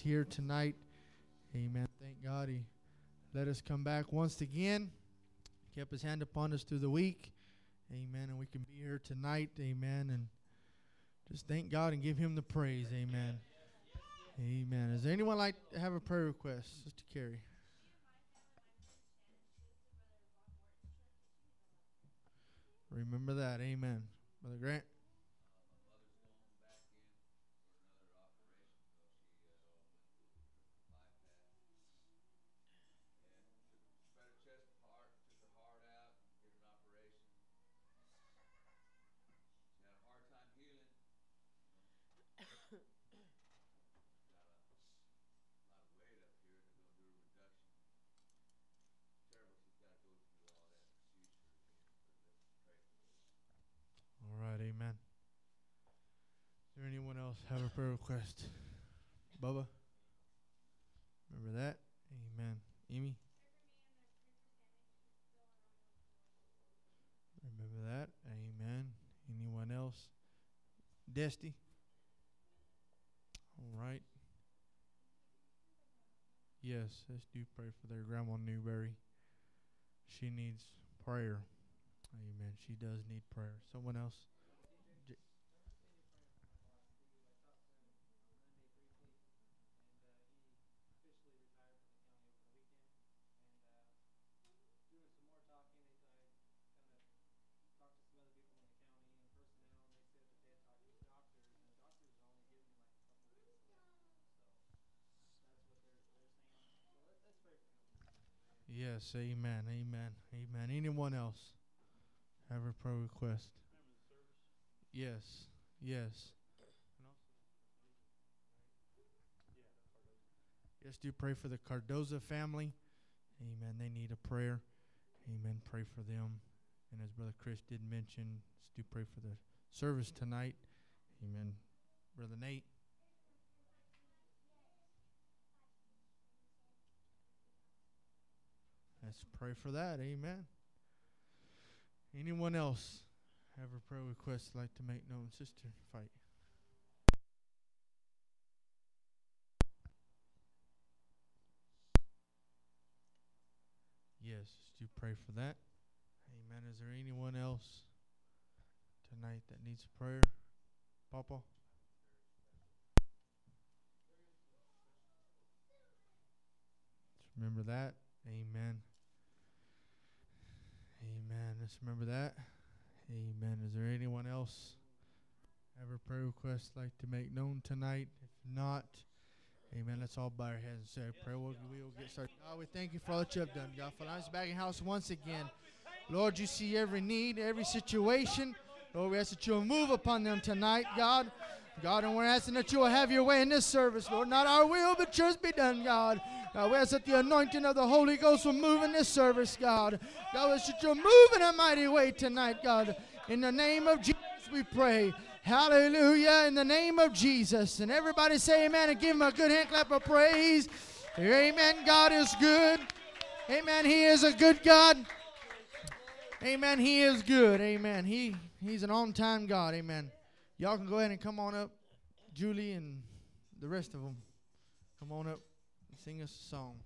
here tonight. Amen. Thank God He let us come back once again. Kept His hand upon us through the week. Amen. And we can be here tonight. Amen. And just thank God and give Him the praise. Amen. Amen. Is there anyone like to have a prayer request? Sister Carrie. Remember that. Amen. Brother Grant. All right, amen. Is there anyone have a prayer request? Bubba? Remember that? Amen. Amy? Remember that? Amen. Anyone else? Desty? All right. Yes, let's do pray for their grandma Newberry. She needs prayer. Amen. She does need prayer. Someone else? Yes, amen, amen, amen. Anyone else have a prayer request? Yes, yes. Yes, do pray for the Cardoza family. Amen. They need a prayer. Amen. Pray for them. And as Brother Chris did mention, do pray for the service tonight. Amen. Brother Nate. Let's pray for that. Amen. Anyone else have a prayer request like to make known? Sister, fight. Yes, do pray for that. Amen. Is there anyone else tonight that needs a prayer? Papa? Let's remember that. Amen. Amen. Let's remember that. Amen. Is there anyone else have a prayer request like to make known tonight? If not, Amen. Let's all bow our heads and say a prayer. We'll, we will get started. God, we thank you for all that you have done, God. For us back in house once again. Lord, you see every need, every situation. Lord, we ask that you'll move upon them tonight, God. God, and we're asking that you will have your way in this service, Lord. Not our will, but yours be done, God. God, we ask that the anointing of the Holy Ghost will move in this service, God. God, we ask that you'll move in a mighty way tonight, God. In the name of Jesus, we pray. Hallelujah. In the name of Jesus. And everybody say amen and give him a good hand clap of praise. Amen. God is good. Amen. He is a good God. Amen. He is good. Amen. He He's an on time God. Amen. Y'all can go ahead and come on up. Julie and the rest of them. Come on up Sing us a song.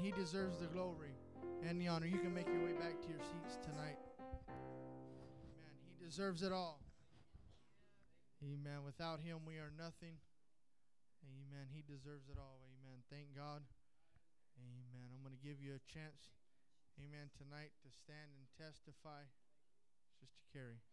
He deserves the glory and the honor. You can make your way back to your seats tonight. Amen. He deserves it all. Amen. Without him, we are nothing. Amen. He deserves it all. Amen. Thank God. Amen. I'm going to give you a chance, amen, tonight to stand and testify. Sister Carrie.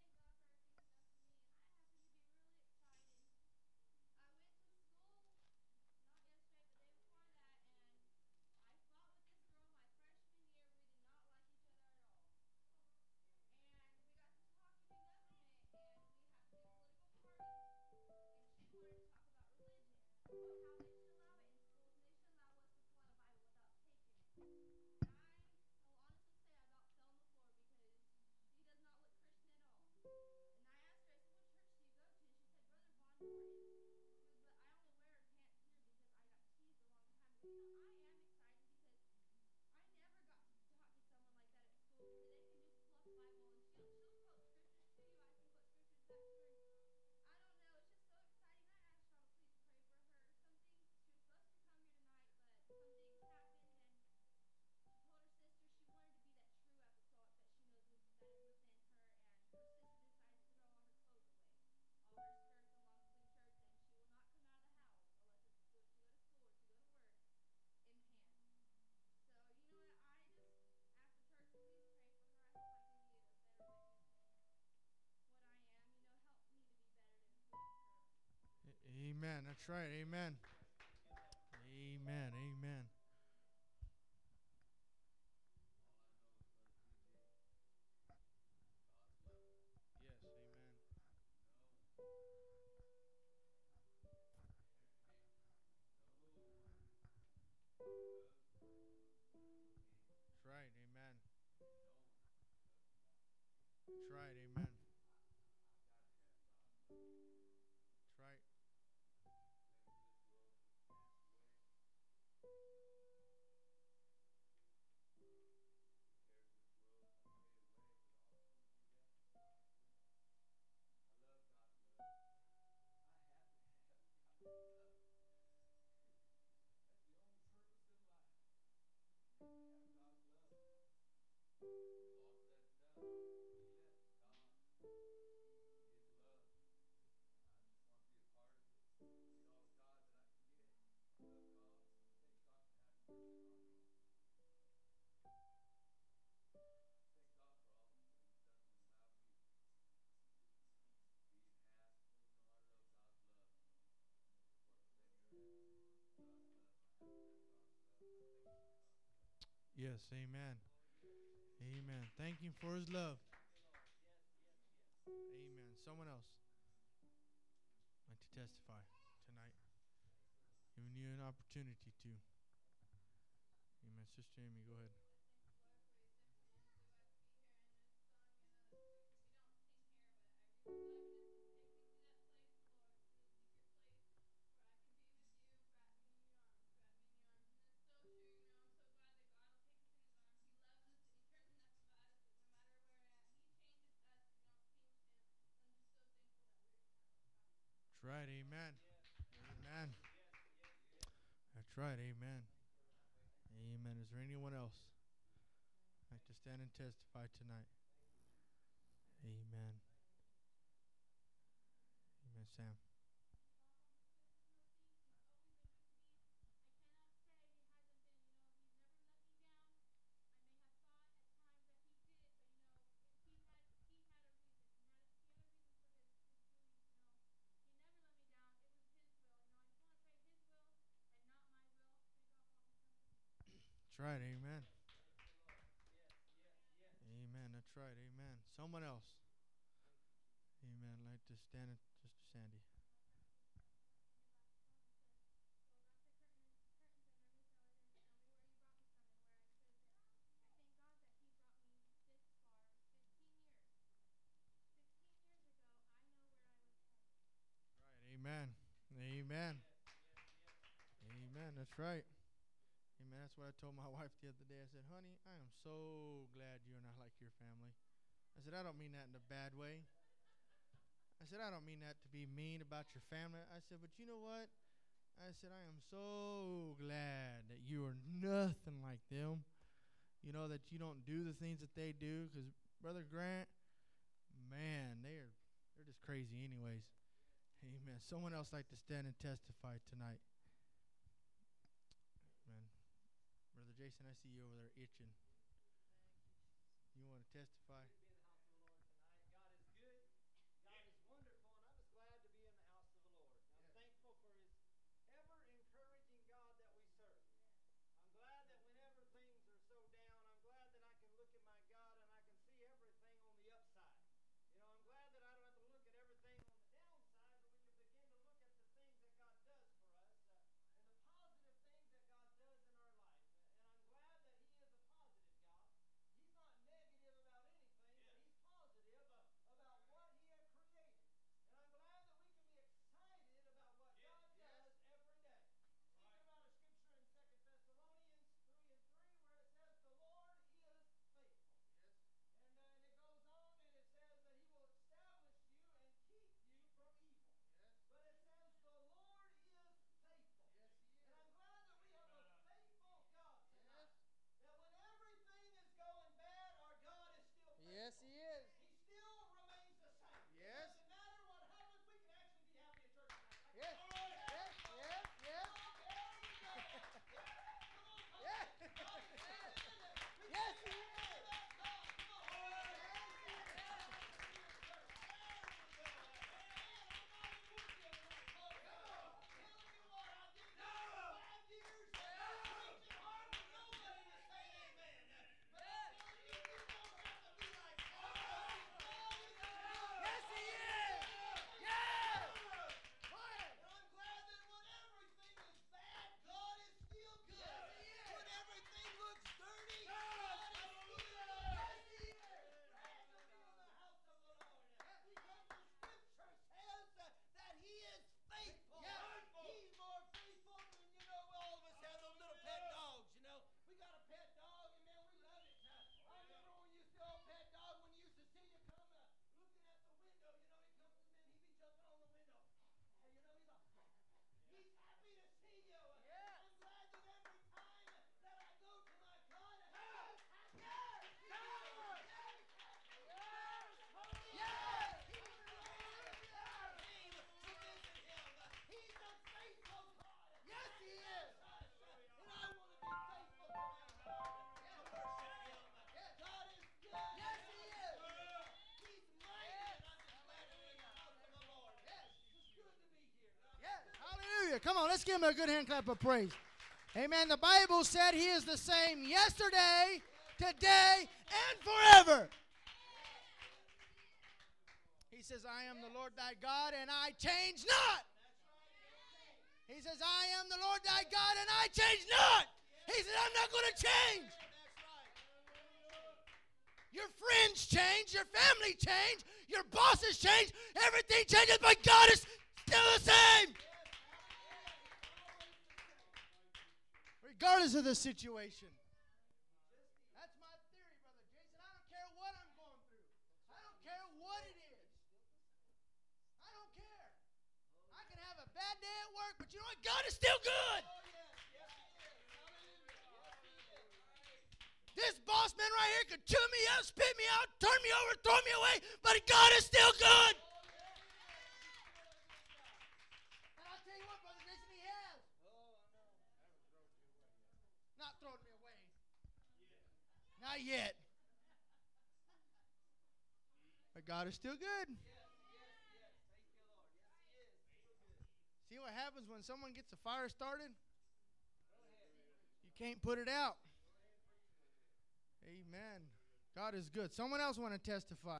Amen. That's right. Amen. Amen. Amen. Yes, amen. That's right. Amen. That's right. Amen. Yes, amen. Amen. Thank him for his love. Amen. Someone else like to testify tonight. Giving you an opportunity to. Sister Amy, go ahead. That's right. Amen. Amen. That's right. Amen. Amen. Is there anyone else like to stand and testify tonight? Amen. Amen, Sam. Right. Amen. Amen. That's right. Amen. Someone else. Amen. Like to stand and Sister Sandy. Amen. Amen. Amen. That's right. Amen. That's what I told my wife the other day. I said, honey, I am so glad you and I like your family. I said, I don't mean that in a bad way. I said, I don't mean that to be mean about your family. I said, but you know what? I said, I am so glad that you are nothing like them. You know, that you don't do the things that they do. Because, Brother Grant, man, they are, they're just crazy, anyways. Amen. Someone else like to stand and testify tonight. Amen. Brother Jason, I see you over there itching. You want to testify? Come on, let's give him a good hand clap of praise. Amen. The Bible said he is the same yesterday, today, and forever. He says, I am the Lord thy God, and I change not. He says, I am the Lord thy God, and I change not. He said, I'm not going to change. Your friends change, your family change, your bosses change, everything changes, but God is still the same. Regardless of the situation. That's my theory, Brother Jason. I don't care what I'm going through. I don't care what it is. I don't care. I can have a bad day at work, but you know what? God is still good. This boss man right here could chew me up, spit me out, turn me over, throw me away, but God is still good. And I'll tell you what, Brother Jason, he has. Not thrown me away. Not yet. But God is still good. See what happens when someone gets a fire started? You can't put it out. Amen. God is good. Someone else want to testify.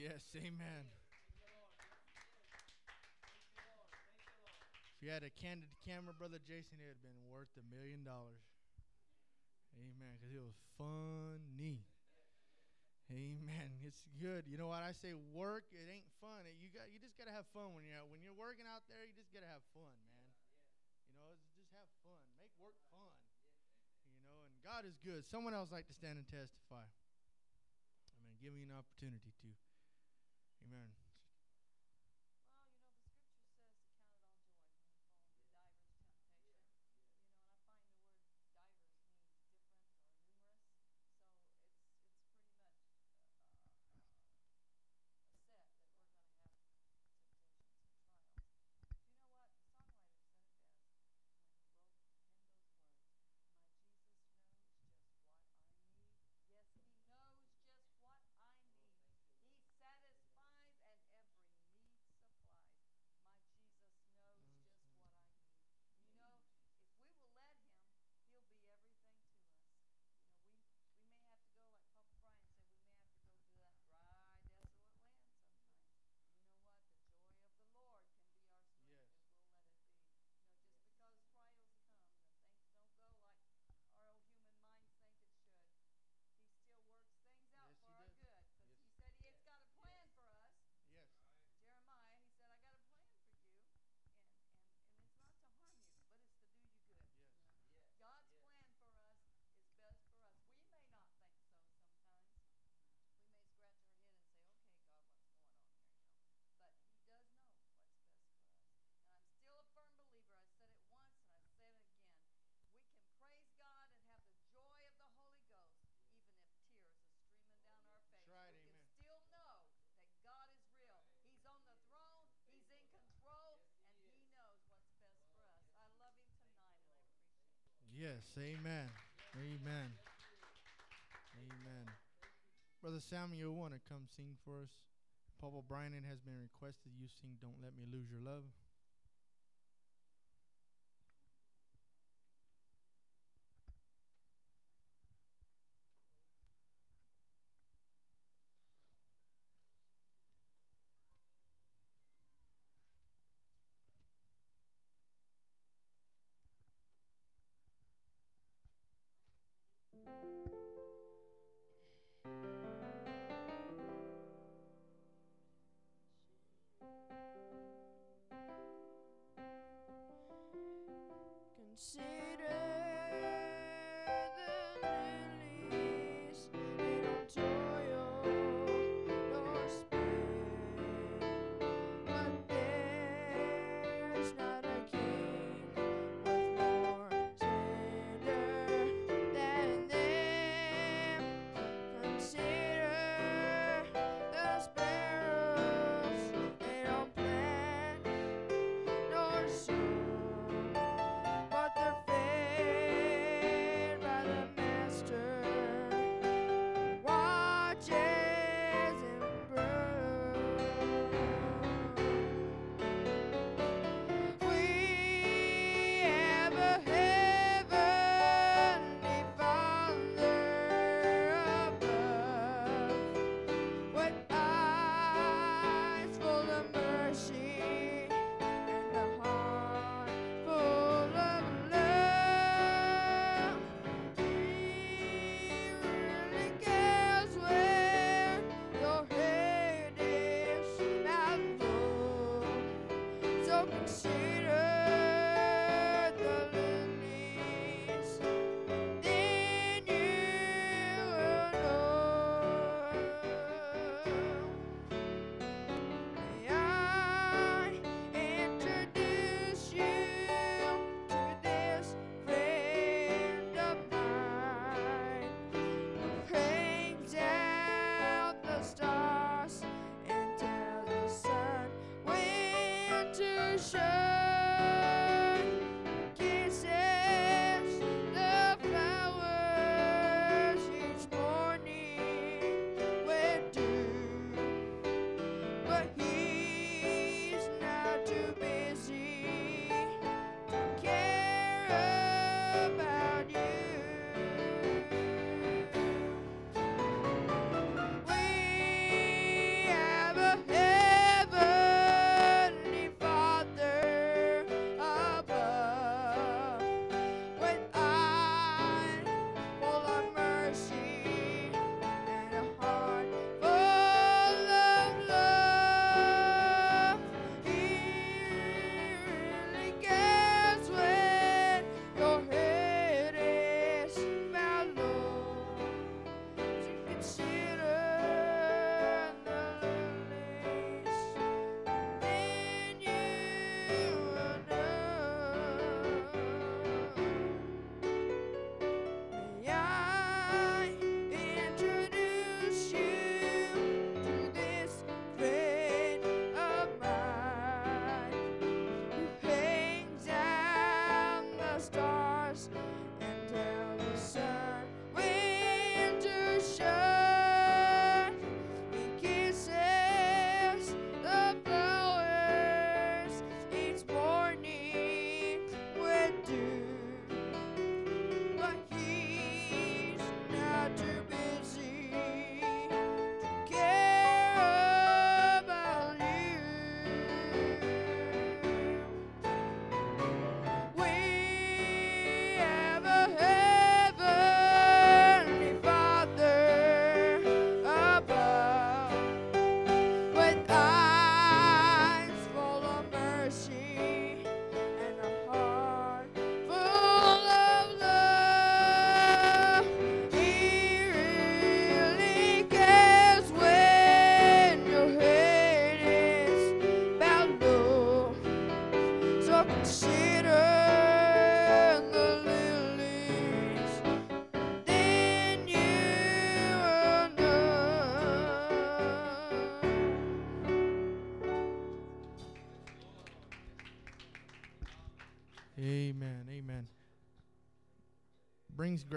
Yes, amen. If you had a candid camera, Brother Jason, it would have been worth a million dollars. Amen. Because it was funny. Amen. It's good. You know what I say? Work. It ain't fun. You got. You just gotta have fun when you're. When you're working out there. You just gotta have fun, man. You know, just have fun. Make work fun. You know, and God is good. Someone else like to stand and testify. Amen. Give me an opportunity to. Amen. Yes, amen. Amen. Amen. Brother Samuel, want to come sing for us? Papa Bryan has been requested you sing Don't Let Me Lose Your Love.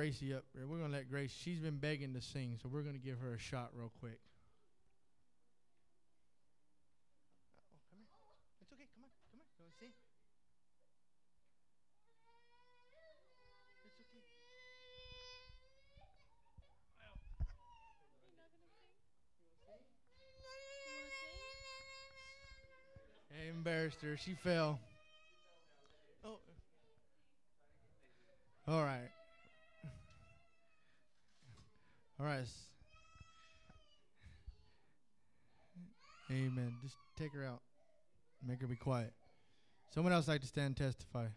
Gracie up there. We're going to let Grace, she's been begging to sing, so we're going to give her a shot real quick. Oh, come here. It's okay. Come on. Come on. You wanna sing. It's okay. Hey, embarrassed her. She fell. her out. Make her be quiet. Someone else like to stand and testify.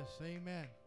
Yes, amen.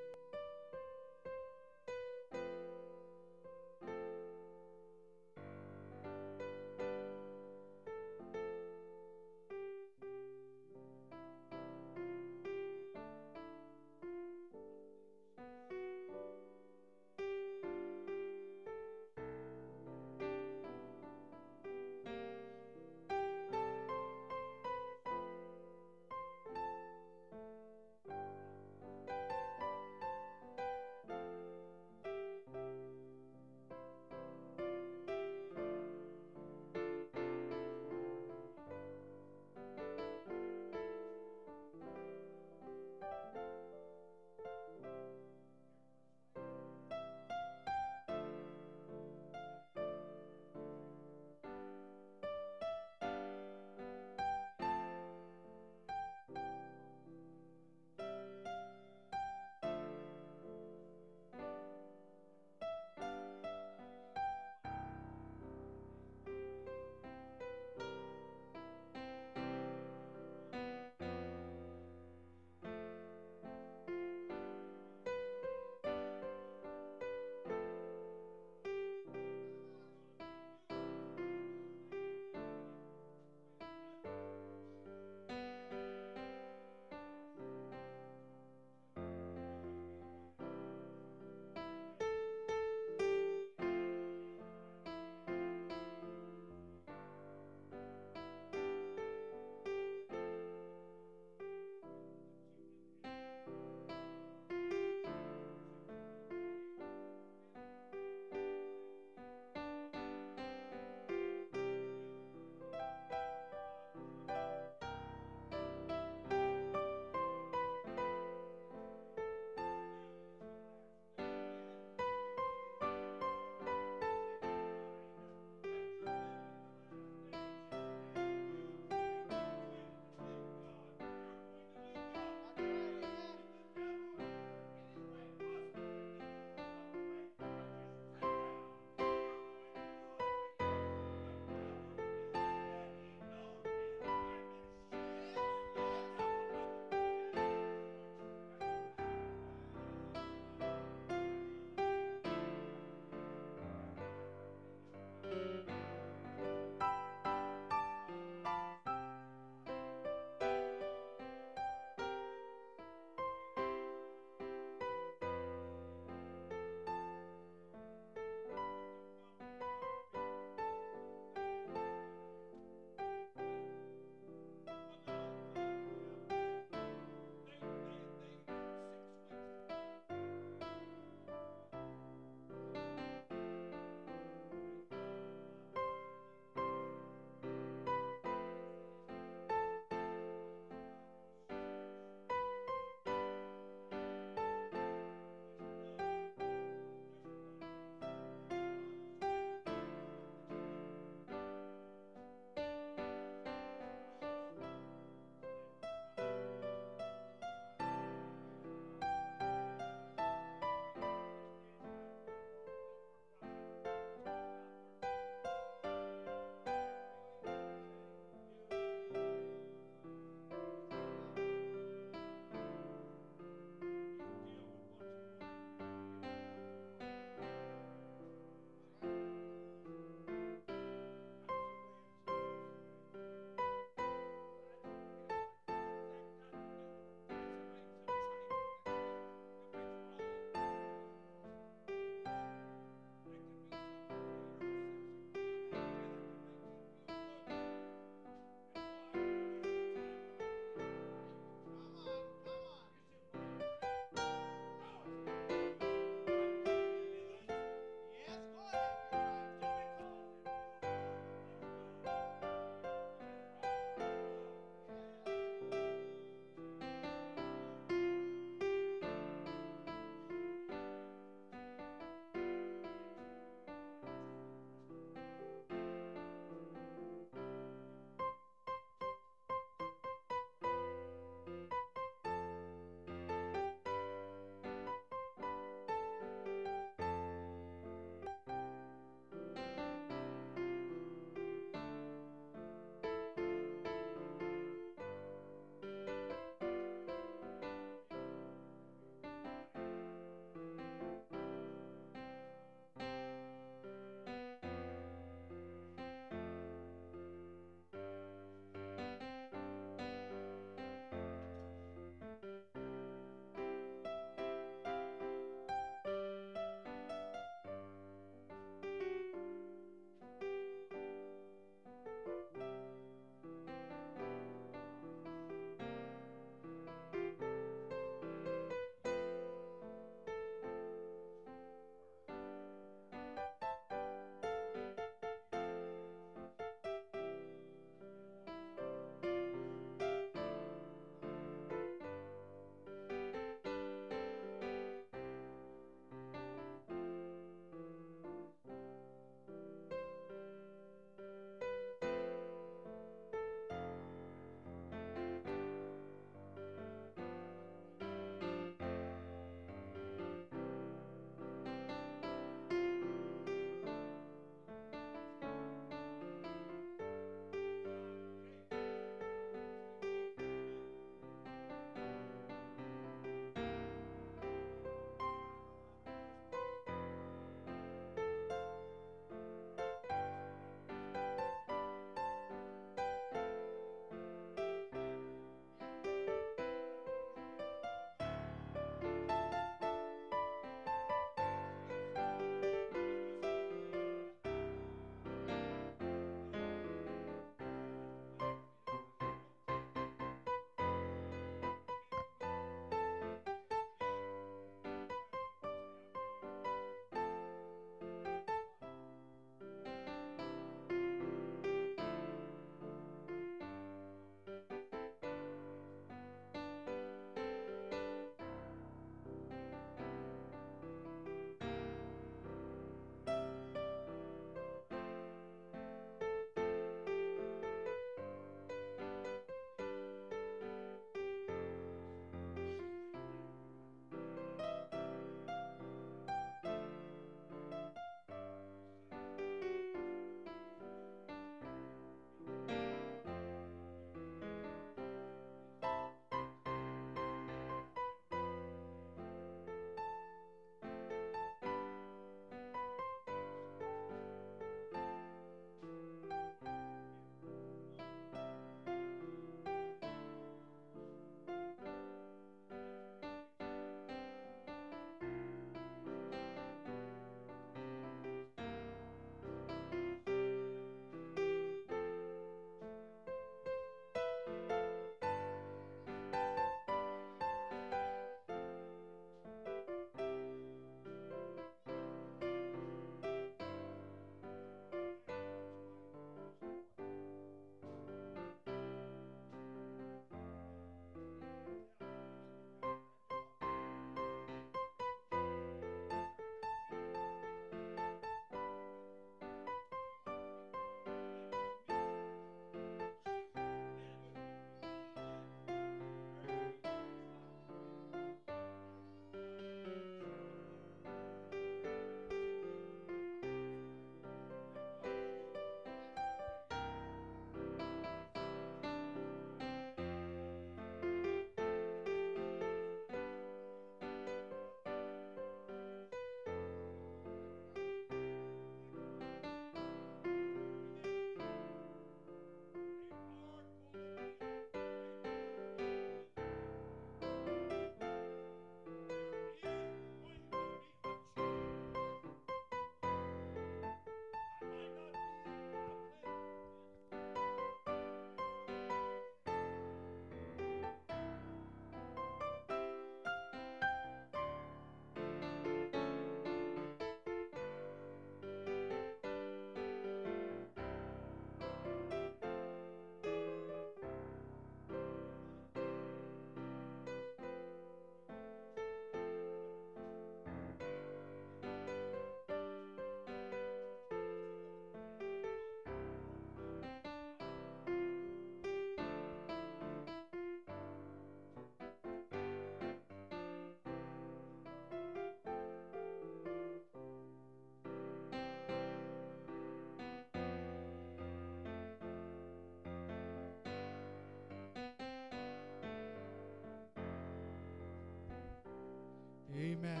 Amen.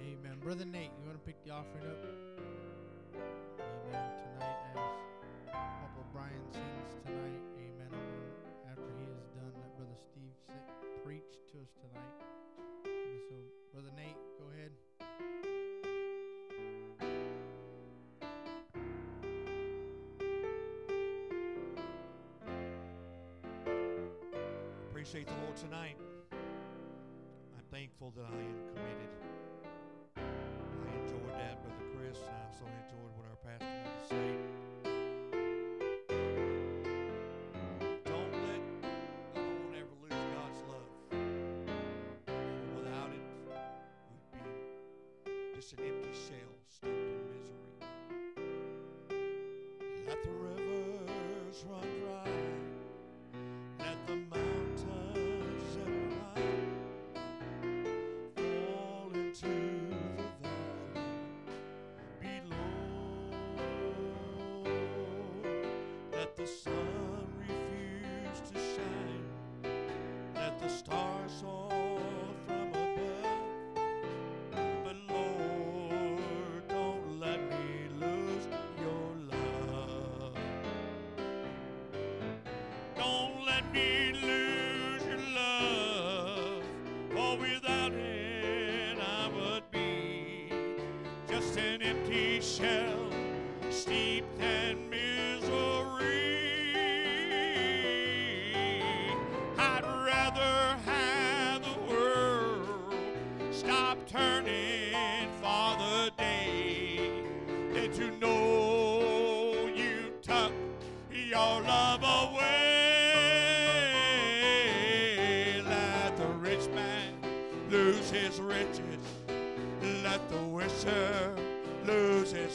Amen. Brother Nate, you want to pick the offering up? Amen. Tonight, as Papa Brian sings tonight, Amen. After he is done, let Brother Steve sit, preach to us tonight. Amen. So, Brother Nate, go ahead. Appreciate the Lord tonight. That I am committed. I enjoyed that, Brother Chris, and I also enjoyed what our pastor had to say. Don't let, I don't ever lose God's love. Without it, we'd be just an empty shell steeped in misery. Let the rivers run dry. Let the sun refuse to shine. Let the stars fall from above. But Lord, don't let me lose your love. Don't let me lose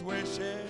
lose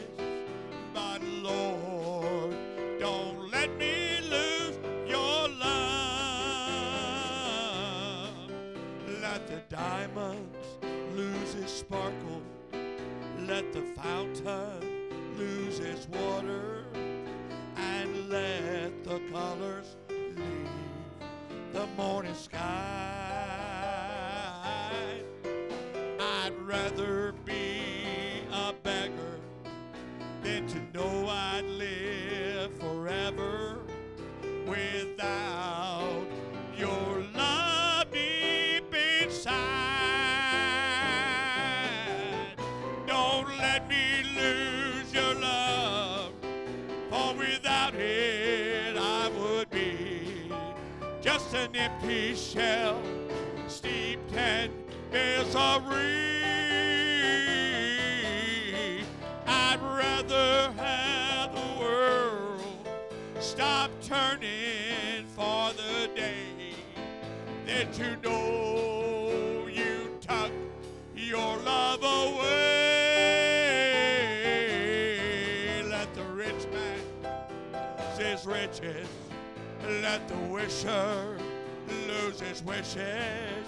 riches. Let the wisher lose his wishes.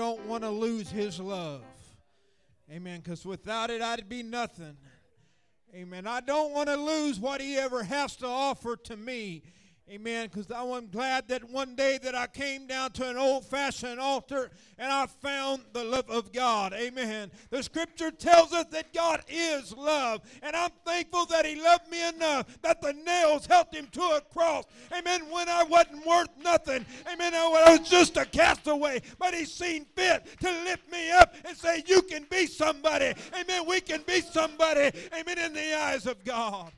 Don't want to lose his love. Amen. Because without it, I'd be nothing. Amen. I don't want to lose what he ever has to offer to me. Amen. Because I'm glad that one day that I came down to an old-fashioned altar and I found the love of God. Amen. The scripture tells us that God is love. And I'm thankful that He loved me enough that the nails helped Him to a cross. Amen. When I wasn't worth nothing. Amen. I was just a castaway. But He seen fit to lift me up and say, You can be somebody. Amen. We can be somebody. Amen. In the eyes of God.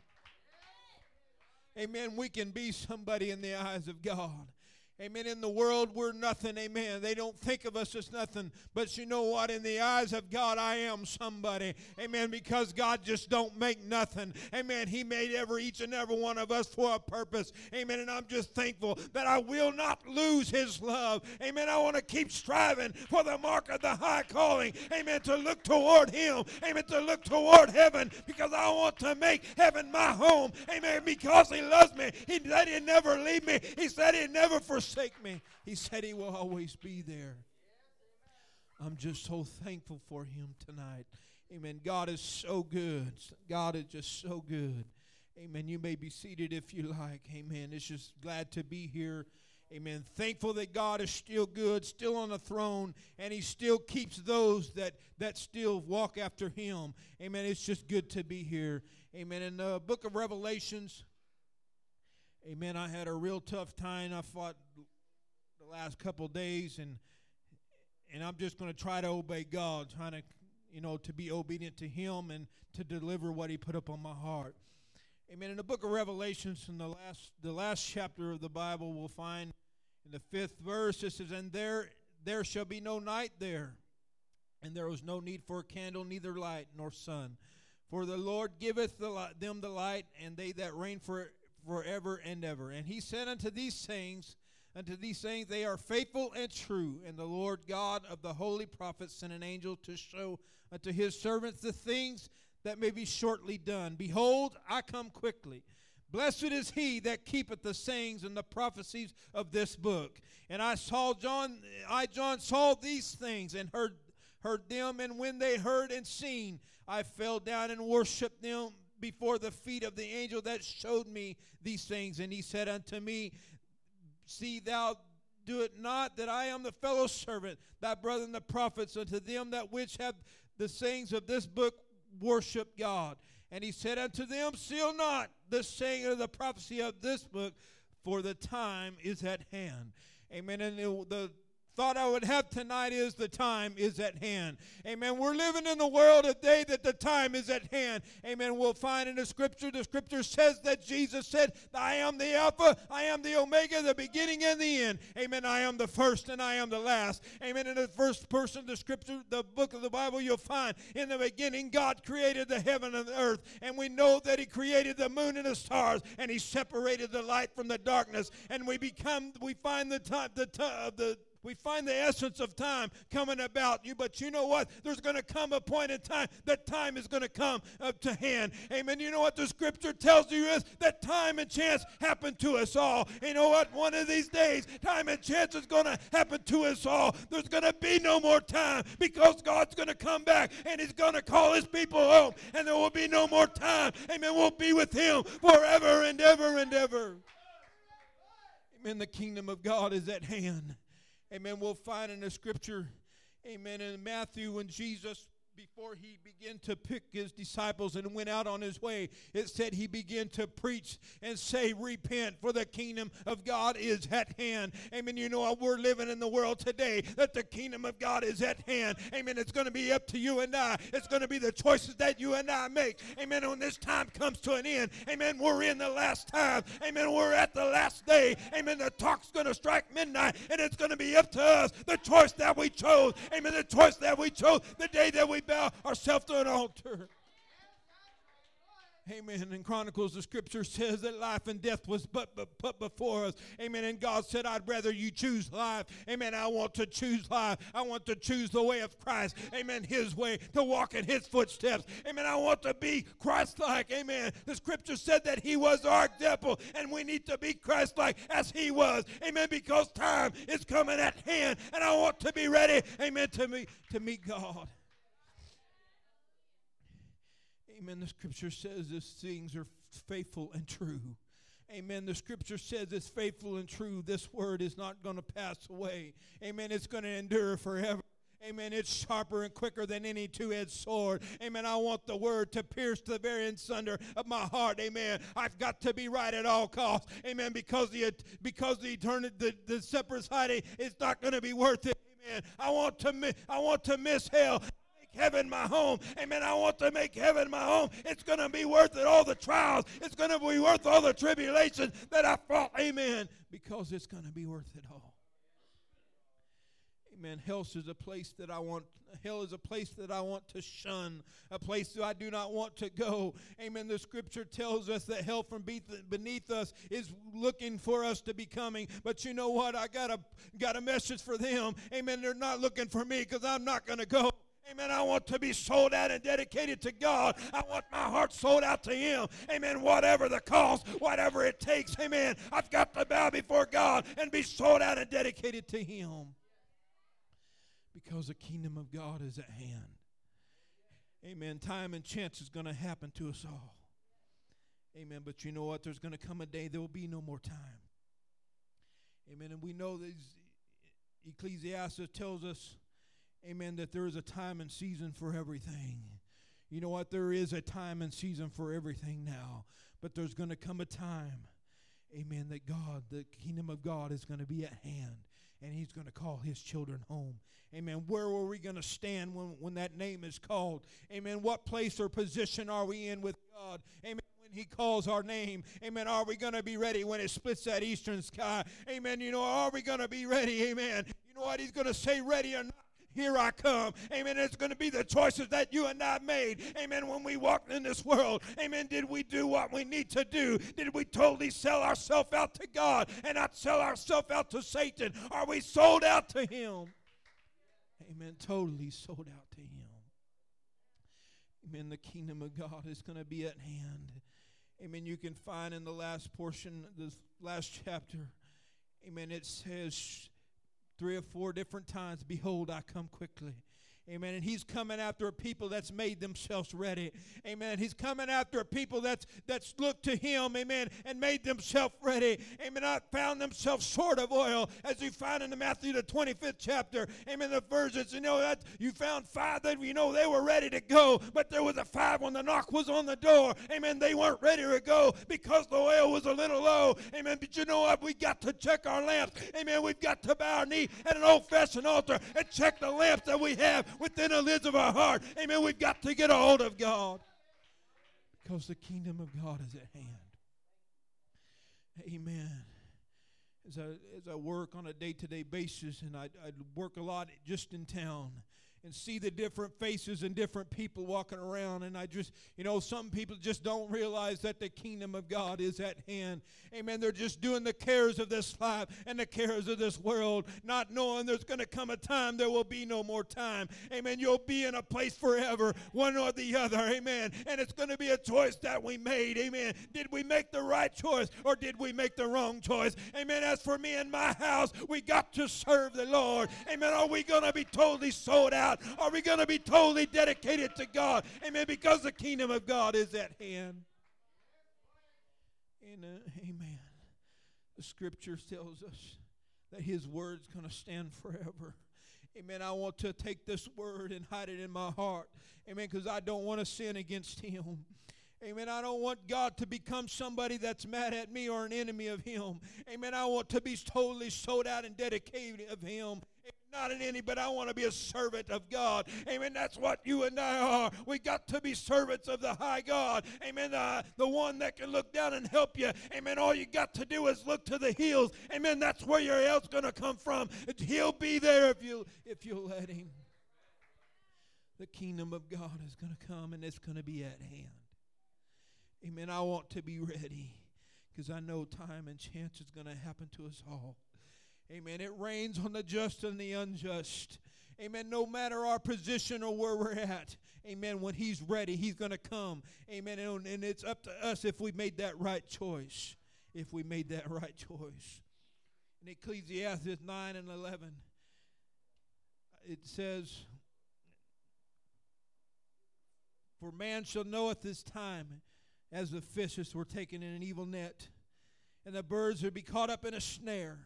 Amen. We can be somebody in the eyes of God. Amen. In the world, we're nothing. Amen. They don't think of us as nothing. But you know what? In the eyes of God, I am somebody. Amen. Because God just don't make nothing. Amen. He made every each and every one of us for a purpose. Amen. And I'm just thankful that I will not lose His love. Amen. I want to keep striving for the mark of the high calling. Amen. To look toward Him. Amen. To look toward heaven because I want to make heaven my home. Amen. Because He loves me. He said He'd never leave me. He said He'd never forsake me. He said He will always be there. I'm just so thankful for Him tonight. Amen. God is so good. God is just so good. Amen. You may be seated if you like. Amen. It's just glad to be here. Amen. Thankful that God is still good, still on the throne, and He still keeps those that that still walk after Him. Amen. It's just good to be here. Amen. In the book of Revelations, Amen. I had a real tough time. I fought the last couple days, and and I'm just going to try to obey God, trying to, you know, to be obedient to Him and to deliver what He put up on my heart. Amen. In the book of Revelations, in the last the last chapter of the Bible, we'll find in the fifth verse it says, "And there there shall be no night there, and there was no need for a candle, neither light nor sun, for the Lord giveth the light, them the light, and they that reign for forever and ever." And He said unto these things. Unto these things they are faithful and true, and the Lord God of the holy prophets sent an angel to show unto his servants the things that may be shortly done. Behold, I come quickly. Blessed is he that keepeth the sayings and the prophecies of this book. And I saw John, I John saw these things and heard heard them, and when they heard and seen, I fell down and worshipped them before the feet of the angel that showed me these things. And he said unto me, See thou do it not that I am the fellow servant, thy brother and the prophets, unto them that which have the sayings of this book worship God. And he said unto them, Seal not the saying of the prophecy of this book, for the time is at hand. Amen. And the, the thought I would have tonight is the time is at hand. Amen. We're living in the world today that the time is at hand. Amen. We'll find in the scripture, the scripture says that Jesus said, I am the Alpha, I am the Omega, the beginning and the end. Amen. I am the first and I am the last. Amen. In the first person, the scripture, the book of the Bible, you'll find in the beginning, God created the heaven and the earth. And we know that He created the moon and the stars, and He separated the light from the darkness. And we become, we find the time, the, the we find the essence of time coming about you. But you know what? There's going to come a point in time that time is going to come up to hand. Amen. You know what the scripture tells you is that time and chance happen to us all. You know what? One of these days, time and chance is going to happen to us all. There's going to be no more time because God's going to come back and He's going to call His people home, and there will be no more time. Amen. We'll be with Him forever and ever and ever. Amen. The kingdom of God is at hand. Amen. We'll find in the scripture, amen, in Matthew when Jesus, before he began to pick his disciples and went out on his way, it said he began to preach and say, Repent, for the kingdom of God is at hand. Amen. You know, we're living in the world today that the kingdom of God is at hand. Amen. It's going to be up to you and I. It's going to be the choices that you and I make. Amen. When this time comes to an end, amen, we're in the last time. Amen. We're at the last day. Amen. The talk's going to strike midnight, and it's going to be up to us. The choice that we chose. Amen. The choice that we chose the day that we bow ourselves to an altar. Amen. In Chronicles, the scripture says that life and death was but, but put before us. Amen. And God said, I'd rather you choose life. Amen. I want to choose life. I want to choose the way of Christ. Amen. His way, to walk in his footsteps. Amen. I want to be Christ like. Amen. The scripture said that he was our example, and we need to be Christ like as he was. Amen. Because time is coming at hand, and I want to be ready. Amen. To meet, to meet God. Amen. The scripture says these things are faithful and true. Amen. The scripture says it's faithful and true. This word is not going to pass away. Amen. It's going to endure forever. Amen. It's sharper and quicker than any two edged sword. Amen. I want the word to pierce to the very insunder of my heart. Amen. I've got to be right at all costs. Amen. Because the because the eternity the, the separate society is not going to be worth it. Amen. I want to I want to miss hell. Heaven my home. Amen. I want to make heaven my home. It's going to be worth it all the trials. It's going to be worth all the tribulations that I fought. Amen. Because it's going to be worth it all. Amen. Hell is a place that I want. Hell is a place that I want to shun. A place that I do not want to go. Amen. The scripture tells us that hell from beneath us is looking for us to be coming. But you know what? I got a got a message for them. Amen. They're not looking for me because I'm not going to go. Amen. I want to be sold out and dedicated to God. I want my heart sold out to Him. Amen. Whatever the cost, whatever it takes. Amen. I've got to bow before God and be sold out and dedicated to Him because the kingdom of God is at hand. Amen. Time and chance is going to happen to us all. Amen. But you know what? There's going to come a day there will be no more time. Amen. And we know that Ecclesiastes tells us, amen, that there is a time and season for everything. You know what? There is a time and season for everything now. But there's going to come a time, amen, that God, the kingdom of God is going to be at hand and he's going to call his children home. Amen. Where are we going to stand when, when that name is called? Amen. What place or position are we in with God? Amen When he calls our name. Amen. Are we going to be ready when it splits that eastern sky? Amen. You know, are we going to be ready? Amen. You know what? He's going to say ready or not. Here I come. Amen. It's going to be the choices that you and I made. Amen. When we walked in this world. Amen. Did we do what we need to do? Did we totally sell ourselves out to God and not sell ourselves out to Satan? Are we sold out to Him? Amen. Totally sold out to Him. Amen. The kingdom of God is going to be at hand. Amen. You can find in the last portion, the last chapter, amen, it says three or four different times, Behold, I come quickly. Amen. And he's coming after a people that's made themselves ready. Amen. He's coming after a people that's that's looked to him, amen, and made themselves ready. Amen. I found themselves short of oil, as you find in the Matthew the 25th chapter. Amen. The verses, you know, that you found five that you know they were ready to go, but there was a five when the knock was on the door. Amen. They weren't ready to go because the oil was a little low. Amen. But you know what? We got to check our lamps. Amen. We've got to bow our knee at an old-fashioned altar and check the lamps that we have within the lids of our heart. Amen. We've got to get a hold of God because the kingdom of God is at hand. Amen. As I, as I work on a day to day basis, and I, I work a lot just in town, and see the different faces and different people walking around. And I just, you know, some people just don't realize that the kingdom of God is at hand. Amen. They're just doing the cares of this life and the cares of this world, not knowing there's going to come a time there will be no more time. Amen. You'll be in a place forever, one or the other. Amen. And it's going to be a choice that we made. Amen. Did we make the right choice or did we make the wrong choice? Amen. As for me and my house, we got to serve the Lord. Amen. Are we going to be totally sold out? God? Are we going to be totally dedicated to God? Amen. Because the kingdom of God is at hand. And, uh, amen. The scripture tells us that his word's going to stand forever. Amen. I want to take this word and hide it in my heart. Amen. Because I don't want to sin against him. Amen. I don't want God to become somebody that's mad at me or an enemy of Him. Amen. I want to be totally sold out and dedicated of Him not an any, but I want to be a servant of God. Amen. That's what you and I are. We got to be servants of the high God. Amen. Uh, the one that can look down and help you. Amen. All you got to do is look to the hills. Amen. That's where your help's going to come from. He'll be there if you if you let him. The kingdom of God is going to come and it's going to be at hand. Amen. I want to be ready because I know time and chance is going to happen to us all. Amen. It rains on the just and the unjust. Amen. No matter our position or where we're at. Amen. When He's ready, He's going to come. Amen. And, it's up to us if we made that right choice. If we made that right choice. In Ecclesiastes 9 and 11, it says, For man shall know at this time, as the fishes were taken in an evil net and the birds would be caught up in a snare.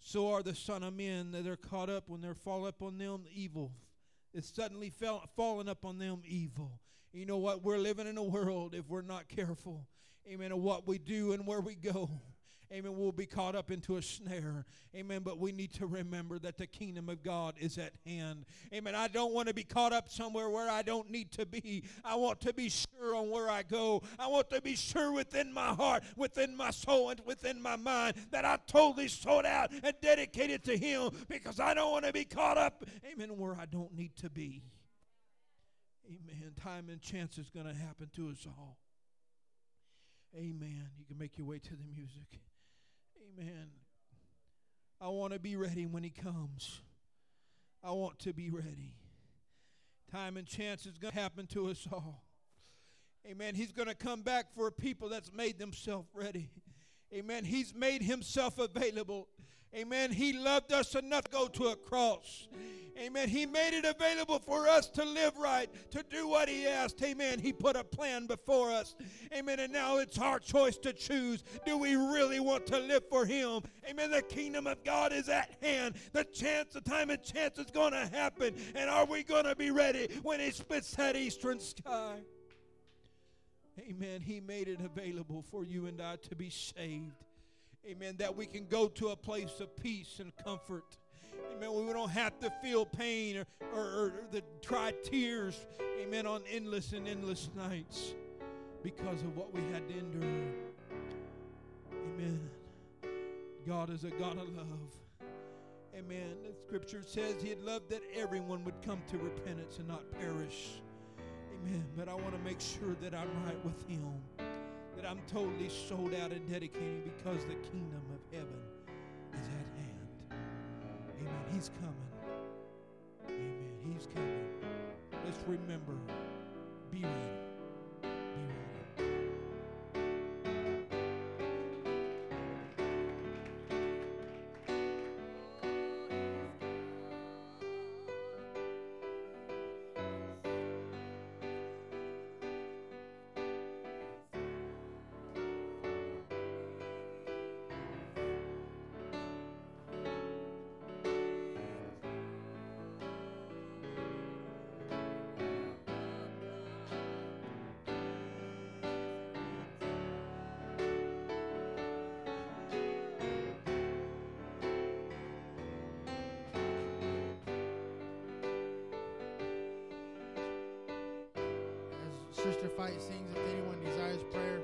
So are the son of men that are caught up when they're fall up on them evil. It's suddenly fell, fallen up on them evil. You know what? We're living in a world, if we're not careful, amen, of what we do and where we go. Amen. We'll be caught up into a snare. Amen. But we need to remember that the kingdom of God is at hand. Amen. I don't want to be caught up somewhere where I don't need to be. I want to be sure on where I go. I want to be sure within my heart, within my soul, and within my mind that I'm totally sold out and dedicated to Him because I don't want to be caught up, amen, where I don't need to be. Amen. Time and chance is going to happen to us all. Amen. You can make your way to the music. Amen. I want to be ready when He comes. I want to be ready. Time and chance is going to happen to us all. Amen. He's going to come back for a people that's made themselves ready. Amen. He's made himself available. Amen. He loved us enough to go to a cross. Amen. He made it available for us to live right, to do what He asked. Amen. He put a plan before us. Amen. And now it's our choice to choose. Do we really want to live for Him? Amen. The kingdom of God is at hand. The chance, the time and chance is going to happen. And are we going to be ready when He splits that eastern sky? Amen. He made it available for you and I to be saved. Amen. That we can go to a place of peace and comfort. Amen. We don't have to feel pain or, or, or the dry tears. Amen. On endless and endless nights because of what we had to endure. Amen. God is a God of love. Amen. The scripture says he'd love that everyone would come to repentance and not perish. Amen. But I want to make sure that I'm right with him. That I'm totally sold out and dedicated because the kingdom of heaven is at hand. Amen. He's coming. Amen. He's coming. Let's remember be ready. Sister Fight sings, if anyone desires prayer,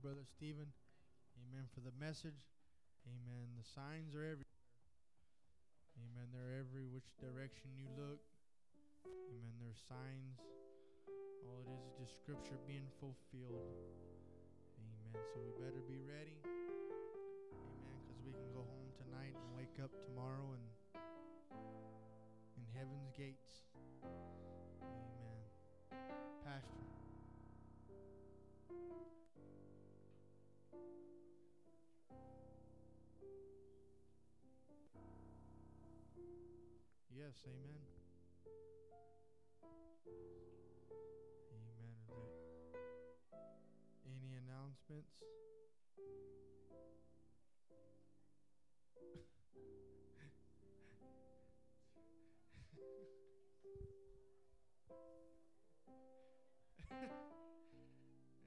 Brother Stephen. Amen. For the message. Amen. The signs are everywhere. Amen. They're every which direction you look. Amen. There's signs. All it is is just scripture being fulfilled. Amen. So we better be ready. Amen. Because we can go home tonight and wake up tomorrow and in heaven's gates. Amen. Pastor. Yes, amen. Amen. Is there any announcements?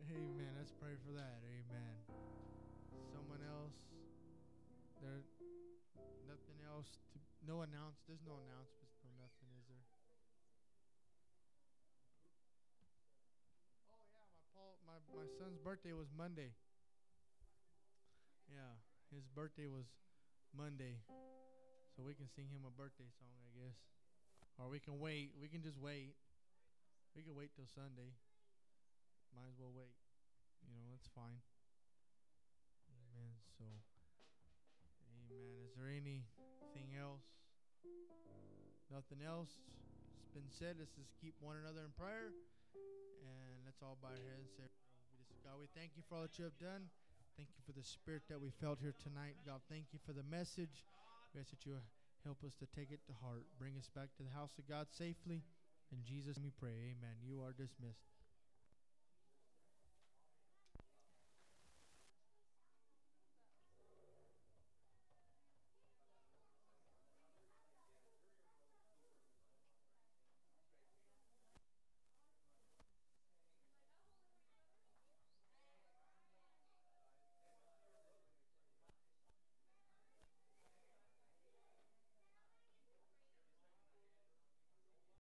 Amen. Let's pray for that. Amen. Someone else? There nothing else no announce there's no announcements, no nothing, is there? Oh yeah, my Paul my, my son's birthday was Monday. Yeah. His birthday was Monday. So we can sing him a birthday song, I guess. Or we can wait. We can just wait. We can wait till Sunday. Might as well wait. You know, that's fine. Amen. So, amen. Is there anything else? Nothing else? It's been said. Let's just keep one another in prayer. And let's all bow our heads and say, God, we thank you for all that you have done. Thank you for the spirit that we felt here tonight. God, thank you for the message. We ask that you help us to take it to heart. Bring us back to the house of God safely. In Jesus' name we pray. Amen. You are dismissed.